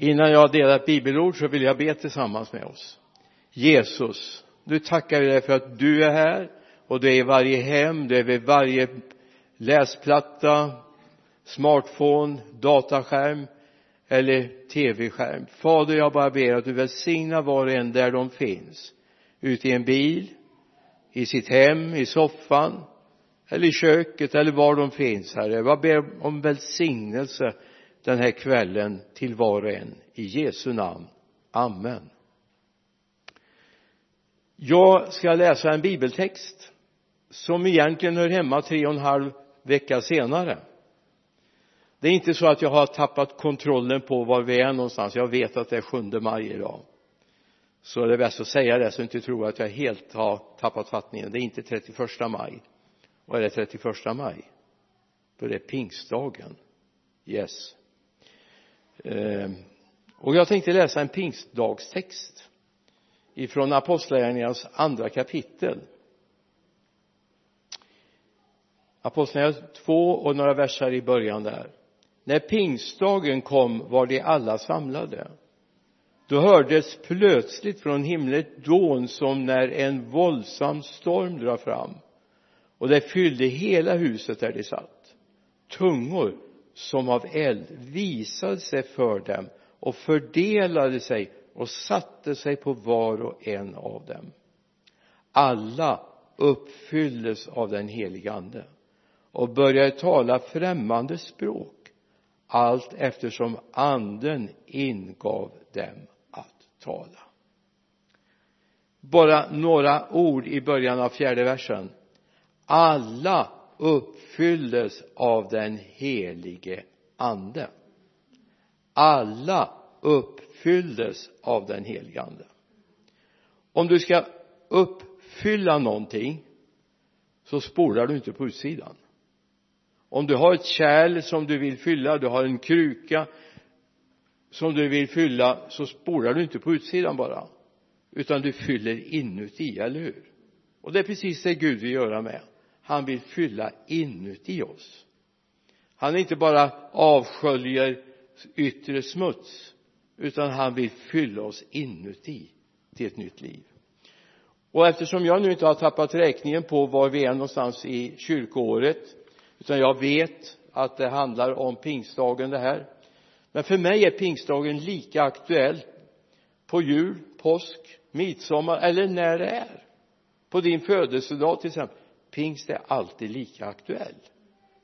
innan jag delar ett bibelord så vill jag be tillsammans med oss. Jesus nu tackar vi dig för att du är här och du är i varje hem, du är vid varje läsplatta, smartphone, dataskärm eller tv-skärm. Fader jag bara ber att du välsignar var och en där de finns. Ute i en bil i sitt hem, i soffan eller i köket eller var de finns herre. Jag ber om välsignelse den här kvällen till var och en. I Jesu namn. Amen. Jag ska läsa en bibeltext som egentligen hör hemma tre och en halv vecka senare. Det är inte så att jag har tappat kontrollen på var vi är någonstans. Jag vet att det är 7 maj idag. Så det är bäst att säga det så inte tror att jag helt har tappat fattningen. Det är inte 31 maj. Och är det 31 maj? Då är det pingstdagen. Yes. Eh, och jag tänkte läsa en pingstdagstext ifrån apostlagärningarnas andra kapitel. Apostlagärningarna 2 och några verser i början där. När pingstdagen kom var de alla samlade. Då hördes plötsligt från himlen ett dån som när en våldsam storm drar fram. Och det fyllde hela huset där de satt. Tungor som av eld visade sig för dem och fördelade sig och satte sig på var och en av dem. Alla uppfylldes av den helige ande och började tala främmande språk allt eftersom anden ingav dem att tala. Bara några ord i början av fjärde versen. Alla uppfylldes av den helige ande. Alla uppfylldes av den helige ande. Om du ska uppfylla någonting så spolar du inte på utsidan. Om du har ett kärl som du vill fylla, du har en kruka som du vill fylla så spolar du inte på utsidan bara utan du fyller inuti, eller hur? Och det är precis det Gud vill göra med han vill fylla inuti oss. Han inte bara avsköljer yttre smuts utan han vill fylla oss inuti till ett nytt liv. Och eftersom jag nu inte har tappat räkningen på var vi är någonstans i kyrkoåret utan jag vet att det handlar om pingstdagen det här men för mig är pingstdagen lika aktuell på jul, påsk, midsommar eller när det är. På din födelsedag till exempel pingst är alltid lika aktuell.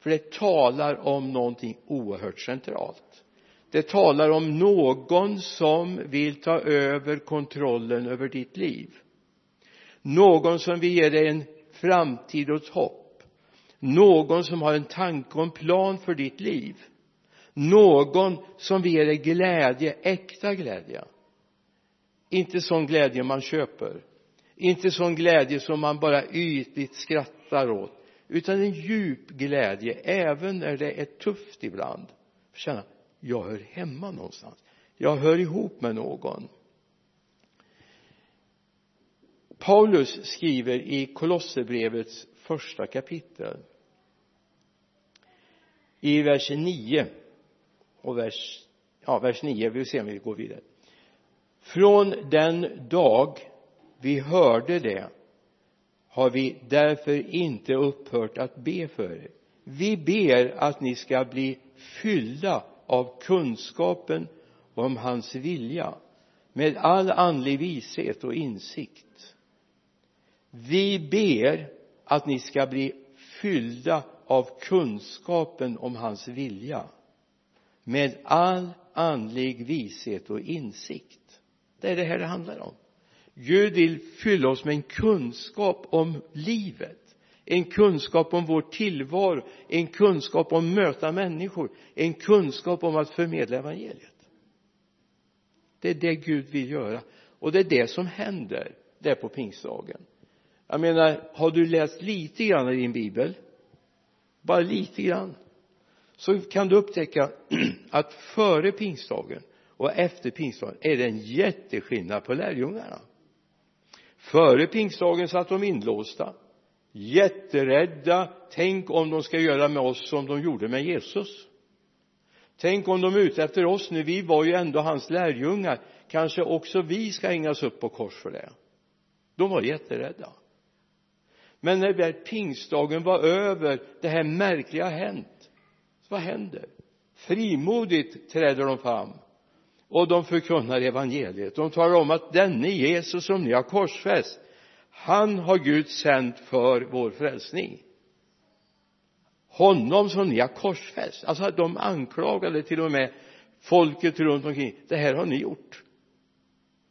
För det talar om någonting oerhört centralt. Det talar om någon som vill ta över kontrollen över ditt liv. Någon som vill ge dig en framtid och ett hopp. Någon som har en tanke och en plan för ditt liv. Någon som vill ge dig glädje, äkta glädje. Inte sån glädje man köper. Inte sån glädje som man bara ytligt skrattar åt. Utan en djup glädje även när det är tufft ibland. Känna jag hör hemma någonstans. Jag hör ihop med någon. Paulus skriver i Kolosserbrevets första kapitel. I vers 9 och vers ja, vers 9, vi får se om vi går vidare. Från den dag vi hörde det har vi därför inte upphört att be för er. Vi ber att ni ska bli fyllda av kunskapen om hans vilja med all andlig vishet och insikt. Vi ber att ni ska bli fyllda av kunskapen om hans vilja med all andlig vishet och insikt. Det är det här det handlar om. Gud vill fylla oss med en kunskap om livet en kunskap om vår tillvaro en kunskap om att möta människor en kunskap om att förmedla evangeliet. Det är det Gud vill göra och det är det som händer där på pingstdagen. Jag menar har du läst lite grann i din bibel? Bara lite grann. Så kan du upptäcka att före pingstdagen och efter pingstdagen är det en jätteskillnad på lärjungarna före pingstdagen satt de inlåsta. Jätterädda. Tänk om de ska göra med oss som de gjorde med Jesus. Tänk om de är ute efter oss. Nu vi var ju ändå hans lärjungar. Kanske också vi ska hängas upp på kors för det. De var jätterädda. Men när väl pingstdagen var över det här märkliga har hänt vad händer? Frimodigt träder de fram och de förkunnar evangeliet. De talar om att denne Jesus som ni har korsfäst han har Gud sänt för vår frälsning. Honom som ni har korsfäst. Alltså de anklagade till och med folket runt omkring. Det här har ni gjort.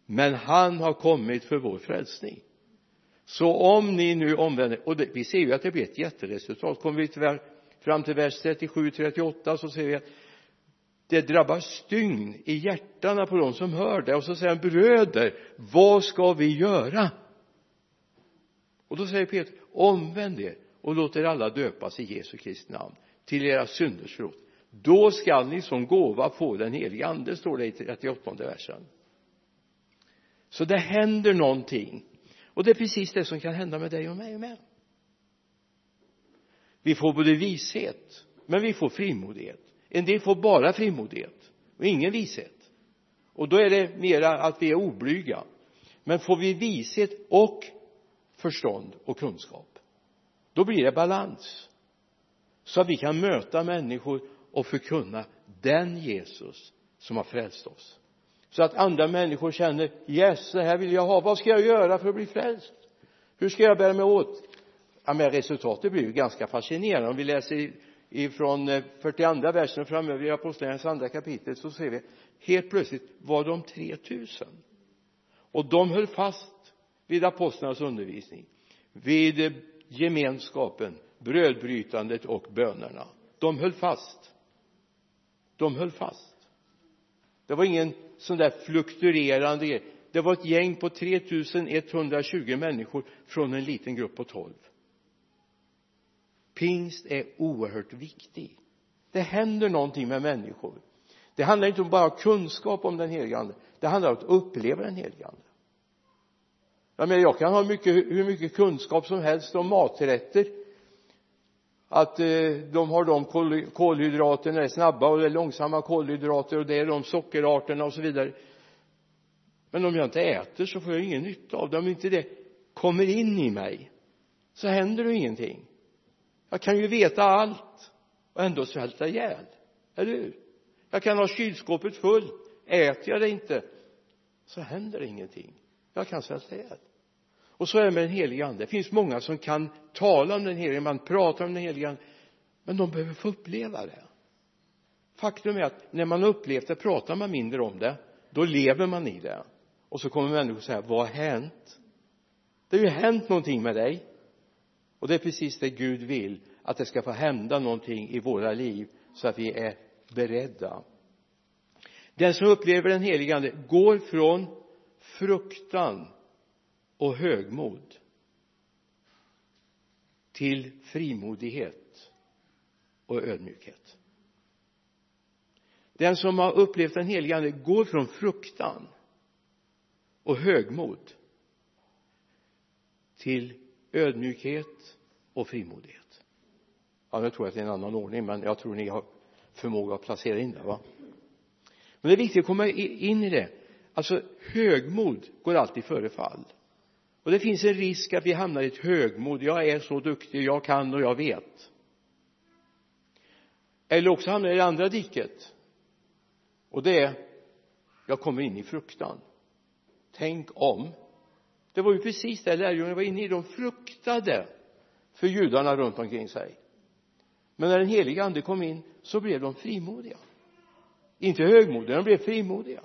Men han har kommit för vår frälsning. Så om ni nu omvänder och det, vi ser ju att det blir ett jätteresultat. Kommer vi till, fram till vers 37 38 så ser vi att det drabbar stygn i hjärtana på de som hör det. Och så säger han bröder vad ska vi göra? Och då säger Peter omvänd er och låt er alla döpas i Jesu Kristi namn. Till era synders förlåt då skall ni som gåva få den helige ande står det i 38 versen. Så det händer någonting. Och det är precis det som kan hända med dig och mig och med vi får både vishet men vi får frimodighet en del får bara frimodighet och ingen vishet. Och då är det mera att vi är oblyga. Men får vi vishet och förstånd och kunskap då blir det balans. Så att vi kan möta människor och förkunna den Jesus som har frälst oss. Så att andra människor känner yes, det här vill jag ha. Vad ska jag göra för att bli frälst? Hur ska jag bära mig åt? Ja men resultatet blir ju ganska fascinerande. Om vi läser ifrån eh, 42 versen versen framöver i apostlagärningarnas andra kapitel så ser vi helt plötsligt var de 3000 och de höll fast vid apostlarnas undervisning vid eh, gemenskapen brödbrytandet och bönerna. De höll fast. De höll fast. Det var ingen sån där fluktuerande grej. Det var ett gäng på 3120 människor från en liten grupp på 12 pingst är oerhört viktig. Det händer någonting med människor. Det handlar inte bara om kunskap om den helige ande. Det handlar om att uppleva den helige ande. Jag menar jag kan ha mycket, hur mycket kunskap som helst om maträtter. Att eh, de har de kolhydraterna det är snabba och det är långsamma kolhydrater och det är de sockerarterna och så vidare. Men om jag inte äter så får jag ingen nytta av det. Om inte det kommer in i mig så händer det ingenting jag kan ju veta allt. Och ändå svälta ihjäl. Eller hur? Jag kan ha kylskåpet fullt. Äter jag det inte så händer det ingenting. Jag kan svälta ihjäl. Och så är det med den helige ande. Det finns många som kan tala om den helige man pratar om den helige ande. Men de behöver få uppleva det. Faktum är att när man har upplevt det pratar man mindre om det då lever man i det. Och så kommer människor säga vad har hänt? Det har ju hänt någonting med dig och det är precis det Gud vill att det ska få hända någonting i våra liv så att vi är beredda. Den som upplever den helige ande går från fruktan och högmod till frimodighet och ödmjukhet. Den som har upplevt den helige ande går från fruktan och högmod till ödmjukhet och frimodighet. Ja nu tror jag att det är en annan ordning men jag tror ni har förmåga att placera in det va? Men det är viktigt att komma in i det. Alltså högmod går alltid före fall. Och det finns en risk att vi hamnar i ett högmod. Jag är så duktig, jag kan och jag vet. Eller också hamnar jag i det andra diket. Och det är jag kommer in i fruktan. Tänk om det var ju precis det lärjungarna var inne i de fruktade för judarna runt omkring sig. Men när den heliga ande kom in så blev de frimodiga. Inte högmodiga, de blev frimodiga.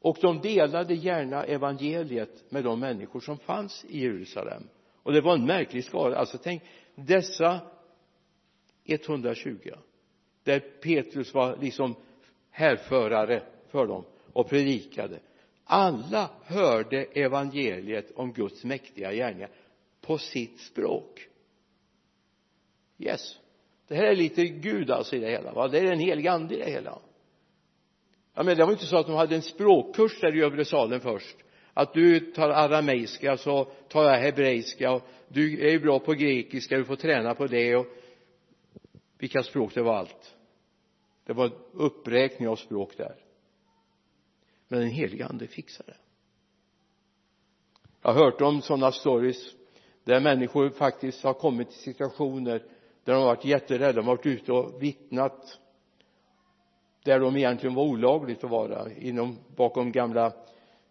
Och de delade gärna evangeliet med de människor som fanns i Jerusalem. Och det var en märklig skara. Alltså tänk dessa 120 där Petrus var liksom härförare för dem och predikade alla hörde evangeliet om Guds mäktiga gärningar på sitt språk. Yes. Det här är lite Gud alltså i det hela va? Det är en helig ande i det hela. Ja men det var inte så att de hade en språkkurs där i övre salen först. Att du tar arameiska så tar jag hebreiska och du är ju bra på grekiska du får träna på det och vilka språk det var allt. Det var uppräkning av språk där men den helige ande fixar det. Jag har hört om sådana stories där människor faktiskt har kommit till situationer där de har varit jätterädda, de har varit ute och vittnat där de egentligen var olagligt att vara inom, bakom gamla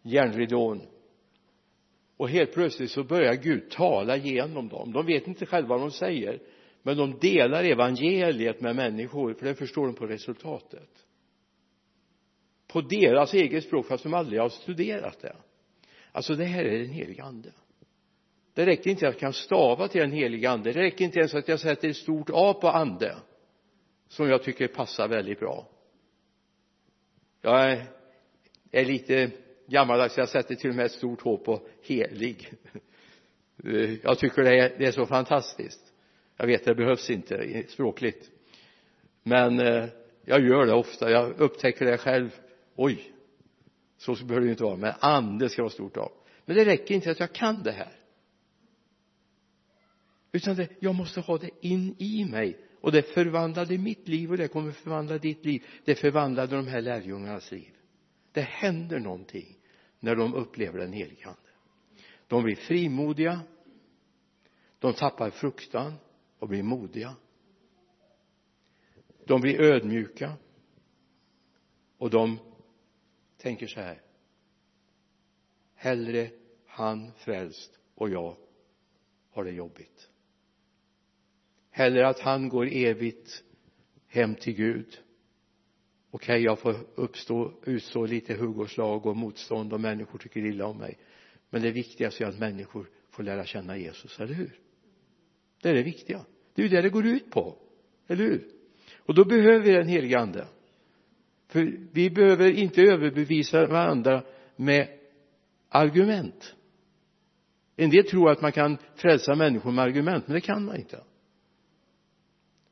järnridån. Och helt plötsligt så börjar Gud tala genom dem. De vet inte själva vad de säger men de delar evangeliet med människor för det förstår de på resultatet på deras eget språk fast de aldrig har studerat det. Alltså det här är den heliga ande. Det räcker inte att jag kan stava till den heliga ande. Det räcker inte ens att jag sätter ett stort A på ande som jag tycker passar väldigt bra. Jag är, lite gammaldags. Jag sätter till och med ett stort H på helig. Jag tycker det är, det är så fantastiskt. Jag vet det behövs inte språkligt. Men eh, jag gör det ofta. Jag upptäcker det själv oj så behöver det inte vara men ande ska vara stort av. Men det räcker inte att jag kan det här. Utan det, jag måste ha det in i mig. Och det förvandlade mitt liv och det kommer förvandla ditt liv. Det förvandlade de här lärjungarnas liv. Det händer någonting när de upplever den helige ande. De blir frimodiga. De tappar fruktan och blir modiga. De blir ödmjuka. Och de tänker så här. Hellre han frälst och jag har det jobbigt. Hellre att han går evigt hem till Gud okej okay, jag får uppstå, utstå lite hugg och slag och motstånd och människor tycker illa om mig. Men det viktigaste är att människor får lära känna Jesus, eller hur? Det är det viktiga. Det är ju det det går ut på eller hur? Och då behöver vi den helige ande för vi behöver inte överbevisa varandra med argument. En del tror att man kan frälsa människor med argument men det kan man inte.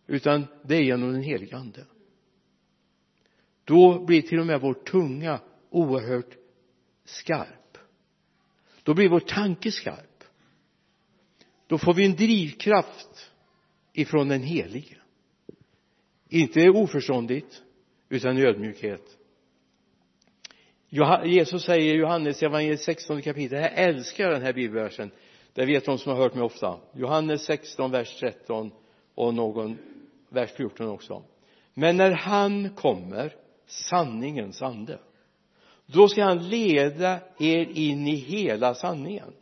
Utan det är genom den helige ande. Då blir till och med vår tunga oerhört skarp. Då blir vår tanke skarp. Då får vi en drivkraft ifrån den helige. Inte oförståndigt utan ödmjukhet. Jesus säger i Johannes evangeliet 16 kapitel jag älskar den här bibelversen. Det vet de som har hört mig ofta. Johannes 16 vers 13 och någon vers 14 också. Men när han kommer sanningens ande då ska han leda er in i hela sanningen.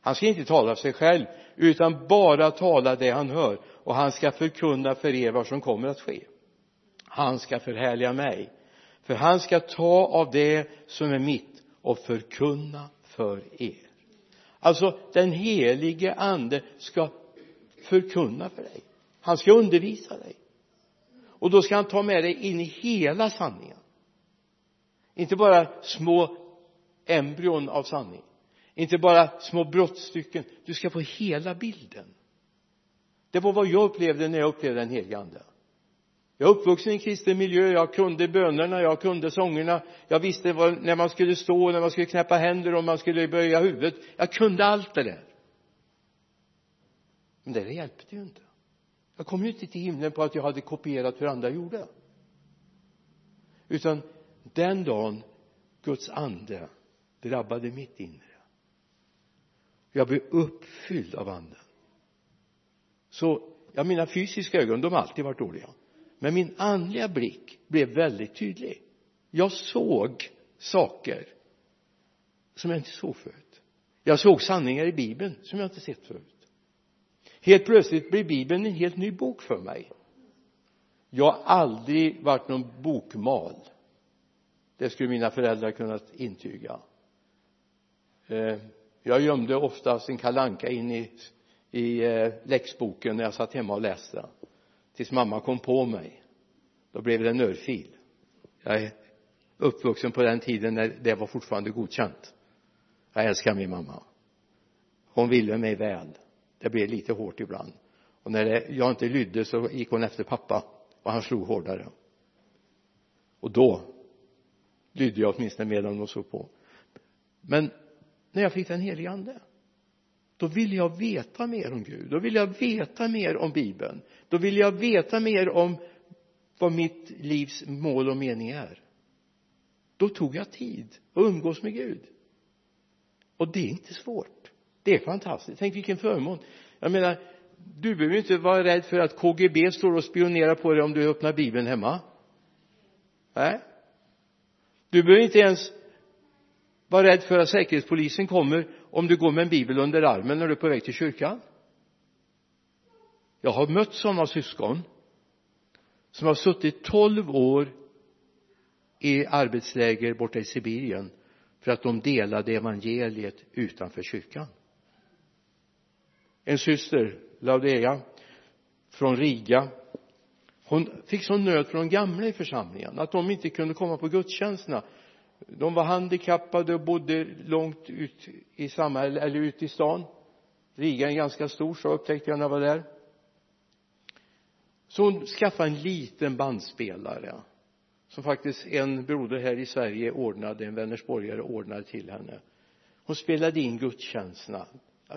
Han ska inte tala för sig själv utan bara tala det han hör och han ska förkunna för er vad som kommer att ske han ska förhärliga mig. För han ska ta av det som är mitt och förkunna för er. Alltså den helige ande ska förkunna för dig. Han ska undervisa dig. Och då ska han ta med dig in i hela sanningen. Inte bara små embryon av sanning. Inte bara små brottstycken. Du ska få hela bilden. Det var vad jag upplevde när jag upplevde den helige ande jag är uppvuxen i en kristen miljö. Jag kunde bönerna jag kunde sångerna. Jag visste vad, när man skulle stå när man skulle knäppa händer och man skulle böja huvudet. Jag kunde allt det där. Men det hjälpte ju inte. Jag kom ju inte till himlen på att jag hade kopierat hur andra gjorde. Utan den dagen Guds ande drabbade mitt inre jag blev uppfylld av anden. Så ja mina fysiska ögon de har alltid varit dåliga men min andliga blick blev väldigt tydlig. Jag såg saker som jag inte såg förut. Jag såg sanningar i bibeln som jag inte sett förut. Helt plötsligt blev bibeln en helt ny bok för mig. Jag har aldrig varit någon bokmal. Det skulle mina föräldrar kunnat intyga. Eh, jag gömde oftast en kalanka in i, i eh, läxboken när jag satt hemma och läste tills mamma kom på mig. Då blev det en örfil. Jag är uppvuxen på den tiden när det var fortfarande godkänt. Jag älskar min mamma. Hon ville mig väl. Det blev lite hårt ibland. Och när det, jag inte lydde så gick hon efter pappa och han slog hårdare. Och då lydde jag åtminstone medan de såg på. Men när jag fick den helige ande då ville jag veta mer om Gud. Då ville jag veta mer om bibeln. Då ville jag veta mer om vad mitt livs mål och mening är. Då tog jag tid att umgås med Gud. Och det är inte svårt. Det är fantastiskt. Tänk vilken förmån. Jag menar du behöver inte vara rädd för att KGB står och spionerar på dig om du öppnar bibeln hemma. Nej. Du behöver inte ens vara rädd för att säkerhetspolisen kommer om du går med en bibel under armen när du är på väg till kyrkan. Jag har mött sådana syskon som har suttit tolv år i arbetsläger borta i Sibirien för att de delade evangeliet utanför kyrkan. En syster Laudea från Riga hon fick sån nöd för de gamla i församlingen att de inte kunde komma på gudstjänsterna de var handikappade och bodde långt ut i samhället eller ute i stan. Riga är ganska stor så upptäckte jag när jag var där. Så hon skaffade en liten bandspelare som faktiskt en broder här i Sverige ordnade, en Vänersborgare ordnade till henne. Hon spelade in gudstjänsterna.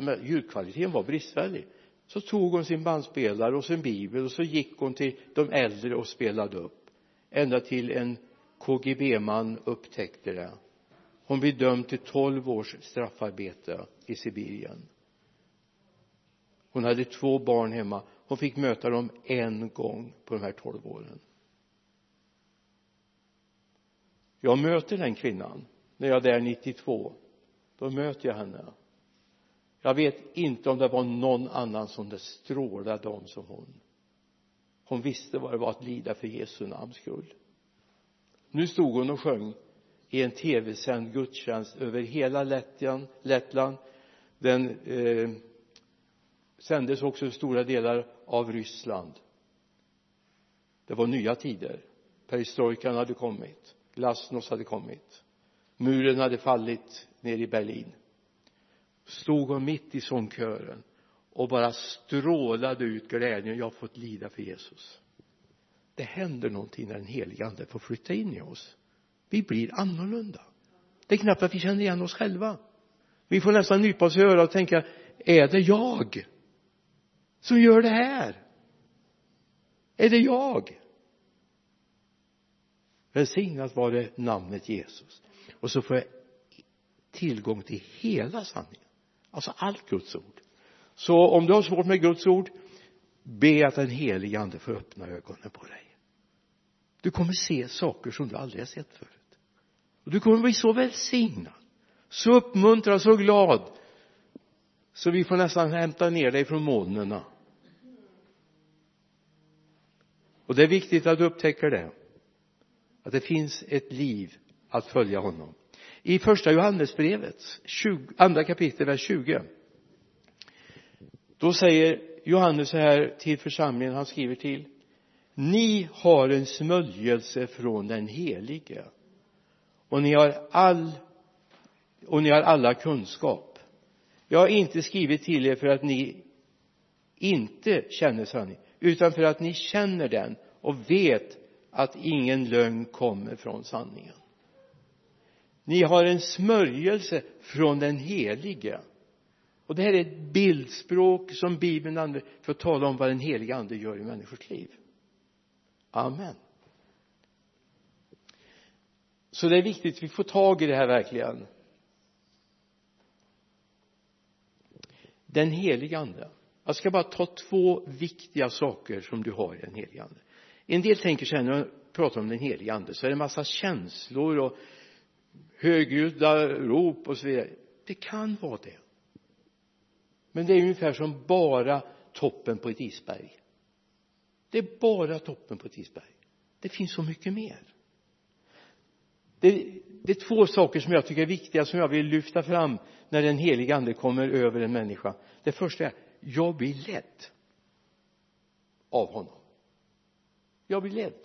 Men ljudkvaliteten var bristfällig. Så tog hon sin bandspelare och sin bibel och så gick hon till de äldre och spelade upp. Ända till en KGB-man upptäckte det. Hon blir dömd till 12 års straffarbete i Sibirien. Hon hade två barn hemma. Hon fick möta dem en gång på de här 12 åren. Jag möter den kvinnan när jag är där 92 då möter jag henne. Jag vet inte om det var någon annan som det strålade om som hon. Hon visste vad det var att lida för Jesu namns skull nu stod hon och sjöng i en tv-sänd gudstjänst över hela Lettland, Lettland. Den eh, sändes också i stora delar av Ryssland. Det var nya tider. Perestrojkan hade kommit. Glasnost hade kommit. Muren hade fallit ner i Berlin. Stod hon mitt i sångkören och bara strålade ut glädjen jag har fått lida för Jesus det händer någonting när den helige ande får flytta in i oss. Vi blir annorlunda. Det är knappt att vi känner igen oss själva. Vi får nästan nypa oss i örat och tänka är det jag som gör det här? Är det jag? Välsignat var det namnet Jesus. Och så får jag tillgång till hela sanningen. Alltså allt Guds ord. Så om du har svårt med Guds ord be att den helige ande får öppna ögonen på dig. Du kommer se saker som du aldrig har sett förut. Och du kommer bli så välsignad så uppmuntrad, så glad så vi får nästan hämta ner dig från molnen och det är viktigt att du upptäcker det att det finns ett liv att följa honom. I första Johannesbrevet andra kapitel vers 20 då säger Johannes här till församlingen han skriver till. Ni har en smörjelse från den helige och ni har all och ni har alla kunskap. Jag har inte skrivit till er för att ni inte känner sanning utan för att ni känner den och vet att ingen lögn kommer från sanningen. Ni har en smörjelse från den helige och det här är ett bildspråk som bibeln använder för att tala om vad den helige ande gör i människors liv. Amen. Så det är viktigt att vi får tag i det här verkligen. Den helige ande. Jag ska bara ta två viktiga saker som du har i den helige ande. En del tänker sig när jag pratar om den helige ande så är det en massa känslor och högljudda rop och så vidare. Det kan vara det men det är ungefär som bara toppen på ett isberg. Det är bara toppen på ett isberg. Det finns så mycket mer. Det, det är två saker som jag tycker är viktiga som jag vill lyfta fram när den helige ande kommer över en människa. Det första är jag blir ledd av honom. Jag blir ledd.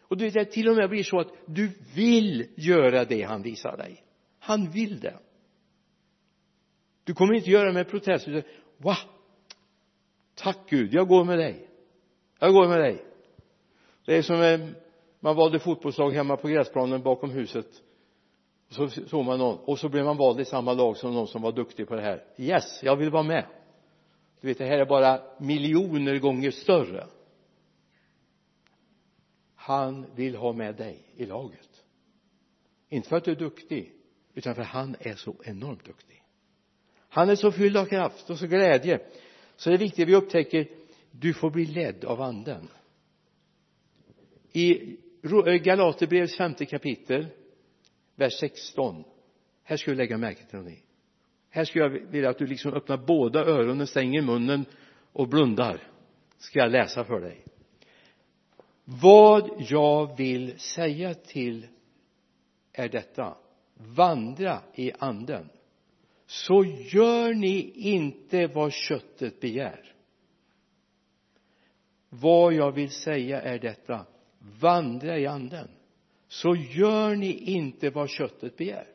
Och det till och med blir så att du vill göra det han visar dig. Han vill det du kommer inte göra det med protest. Utan va tack Gud jag går med dig. Jag går med dig. Det är som man valde fotbollslag hemma på gräsplanen bakom huset. Och så såg man någon och så blev man vald i samma lag som någon som var duktig på det här. Yes jag vill vara med. Du vet det här är bara miljoner gånger större. Han vill ha med dig i laget. Inte för att du är duktig utan för att han är så enormt duktig han är så fylld av kraft och så glädje. Så det är viktigt att vi upptäcker du får bli ledd av anden. I eh, Galaterbrevets femte kapitel vers 16 här ska du lägga märke till någonting. Här skulle jag vilja att du liksom öppnar båda öronen, stänger munnen och blundar. Ska jag läsa för dig. Vad jag vill säga till är detta. Vandra i anden så gör ni inte vad köttet begär. Vad jag vill säga är detta. Vandra i anden. Så gör ni inte vad köttet begär.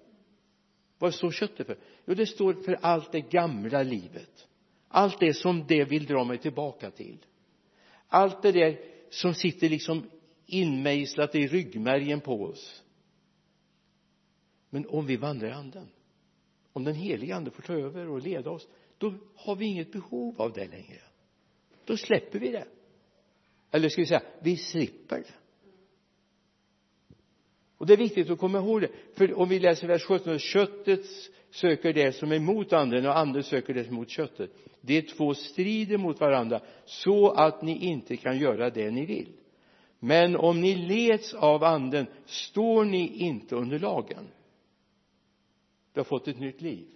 Vad står köttet för? Jo det står för allt det gamla livet. Allt det som det vill dra mig tillbaka till. Allt det där som sitter liksom inmejslat i ryggmärgen på oss. Men om vi vandrar i anden om den heliga ande får ta över och leda oss då har vi inget behov av det längre. Då släpper vi det. Eller ska vi säga vi slipper det. Och det är viktigt att komma ihåg det. För om vi läser vers 17 köttet söker det som är emot anden och anden söker det som är emot köttet. De två strider mot varandra så att ni inte kan göra det ni vill. Men om ni leds av anden står ni inte under lagen du har fått ett nytt liv.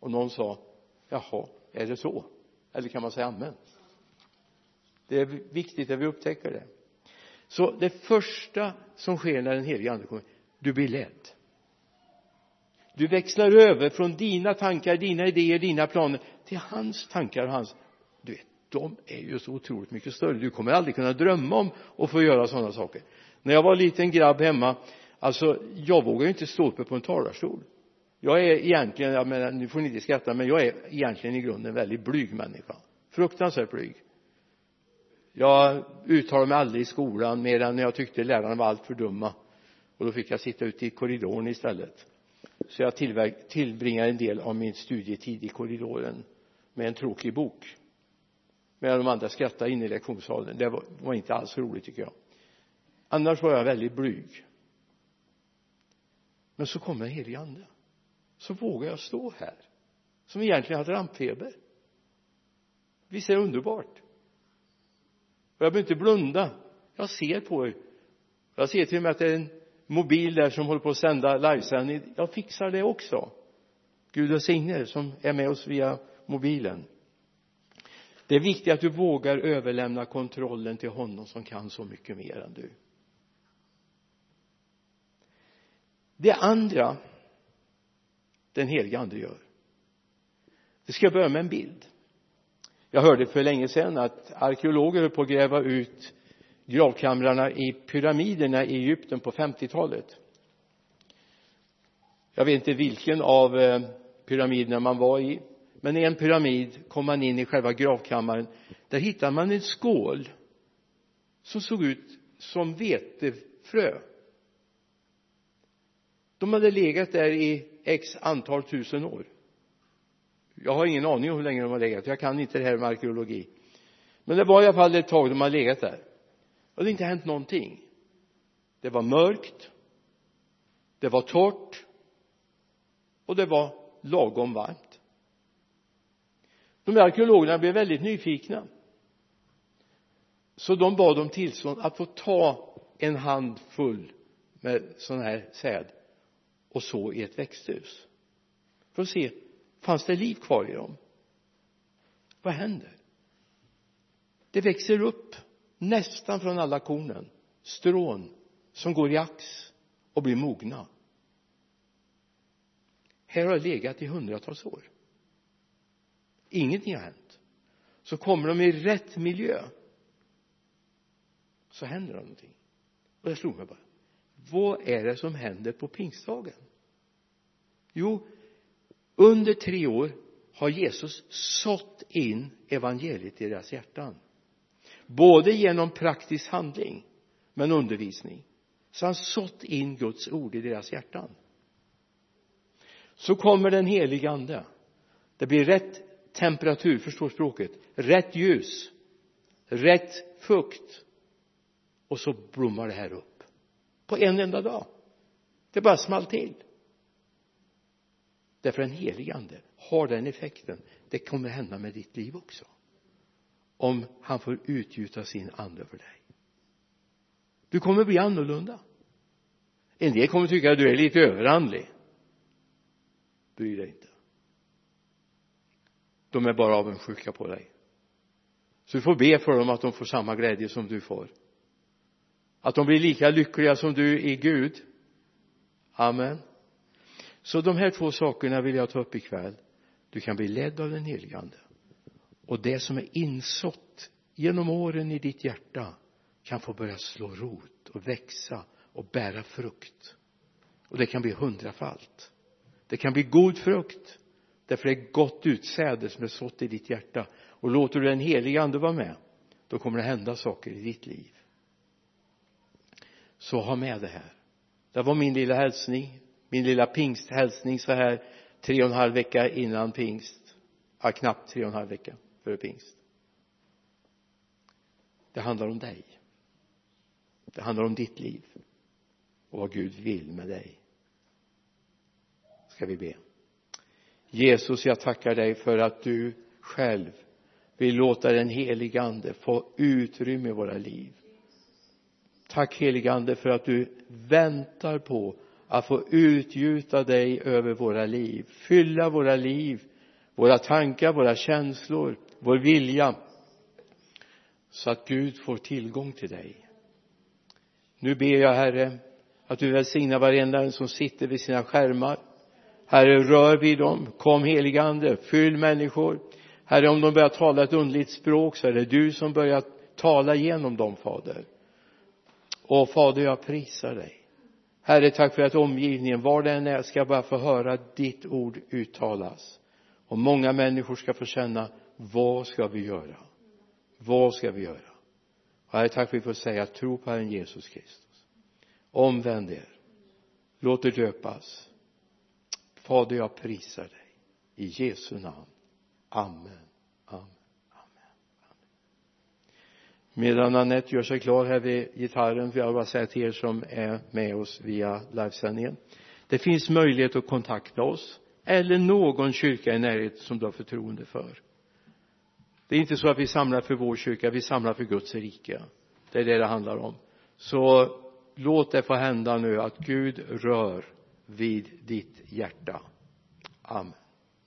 Och någon sa jaha är det så? Eller kan man säga amen? Det är viktigt att vi upptäcker det. Så det första som sker när den helige ande kommer du blir ledd. Du växlar över från dina tankar, dina idéer, dina planer till hans tankar och hans. Du vet, de är ju så otroligt mycket större. Du kommer aldrig kunna drömma om att få göra sådana saker. När jag var liten grabb hemma alltså jag vågade ju inte stå uppe på en talarstol jag är egentligen, jag menar, nu får ni inte skratta men jag är egentligen i grunden en väldigt blyg människa. Fruktansvärt blyg. Jag uttalade mig aldrig i skolan mer än när jag tyckte lärarna var alltför dumma. Och då fick jag sitta ute i korridoren istället. Så jag tillbringade en del av min studietid i korridoren med en tråkig bok. Medan de andra skrattade inne i lektionssalen. Det var, var inte alls roligt tycker jag. Annars var jag väldigt blyg. Men så kom den helige ande så vågar jag stå här som egentligen hade rampfeber. Visst är det underbart? Och jag behöver inte blunda. Jag ser på er. Jag ser till och med att det är en mobil där som håller på att sända livesändning. Jag fixar det också. Gud välsigne er som är med oss via mobilen. Det är viktigt att du vågar överlämna kontrollen till honom som kan så mycket mer än du. Det andra den helige ande gör. Det ska jag börja med en bild. Jag hörde för länge sedan att arkeologer höll på att gräva ut gravkamrarna i pyramiderna i Egypten på 50-talet jag vet inte vilken av eh, pyramiderna man var i men i en pyramid kom man in i själva gravkammaren. Där hittade man en skål som såg ut som vetefrö. De hade legat där i x antal tusen år. Jag har ingen aning om hur länge de har legat. Jag kan inte det här med arkeologi. Men det var i alla fall ett tag de har legat där. Och det har inte hänt någonting. Det var mörkt. Det var torrt. Och det var lagom varmt. De här arkeologerna blev väldigt nyfikna. Så de bad om tillstånd att få ta en handfull med sån här säd och så i ett växthus. För att se fanns det liv kvar i dem? Vad händer? Det växer upp nästan från alla kornen strån som går i ax och blir mogna. Här har det legat i hundratals år. Ingenting har hänt. Så kommer de i rätt miljö så händer det någonting. Och det slog mig bara vad är det som händer på pingstdagen? Jo under tre år har Jesus sått in evangeliet i deras hjärtan. Både genom praktisk handling men undervisning. Så han sått in Guds ord i deras hjärtan. Så kommer den helige ande. Det blir rätt temperatur, förstår språket. Rätt ljus. Rätt fukt. Och så blommar det här upp på en enda dag. Det bara small till. Därför den helige ande har den effekten. Det kommer hända med ditt liv också. Om han får utgjuta sin ande över dig. Du kommer bli annorlunda. En del kommer tycka att du är lite överandlig. Bry dig inte. De är bara avundsjuka på dig. Så du får be för dem att de får samma glädje som du får att de blir lika lyckliga som du i Gud. Amen. Så de här två sakerna vill jag ta upp ikväll. Du kan bli ledd av den helige ande. Och det som är insått genom åren i ditt hjärta kan få börja slå rot och växa och bära frukt. Och det kan bli hundrafalt. Det kan bli god frukt därför det är gott utsäde som är sått i ditt hjärta. Och låter du den helige ande vara med då kommer det hända saker i ditt liv så ha med det här. Det var min lilla hälsning min lilla pingsthälsning så här tre och en halv vecka innan pingst. Ja knappt tre och en halv vecka före pingst. Det handlar om dig. Det handlar om ditt liv och vad Gud vill med dig. Ska vi be? Jesus jag tackar dig för att du själv vill låta den helige ande få utrymme i våra liv tack helige ande för att du väntar på att få utgjuta dig över våra liv. Fylla våra liv våra tankar, våra känslor, vår vilja så att Gud får tillgång till dig. Nu ber jag Herre att du välsignar varenda en som sitter vid sina skärmar. Herre rör vid dem. Kom helige ande fyll människor. Herre om de börjar tala ett underligt språk så är det du som börjar tala genom dem fader och fader jag prisar dig. Herre tack för att omgivningen var den är ska bara få höra ditt ord uttalas. Och många människor ska få känna vad ska vi göra? Vad ska vi göra? Och herre tack för att vi får säga tro på Herren Jesus Kristus. Omvänd er. Låt er döpas. Fader jag prisar dig. I Jesu namn. Amen amen. Amen medan Anette gör sig klar här vid gitarren vill jag bara säga till er som är med oss via livesändningen. Det finns möjlighet att kontakta oss eller någon kyrka i närheten som du har förtroende för. Det är inte så att vi samlar för vår kyrka vi samlar för Guds rike. Det är det det handlar om. Så låt det få hända nu att Gud rör vid ditt hjärta. Amen.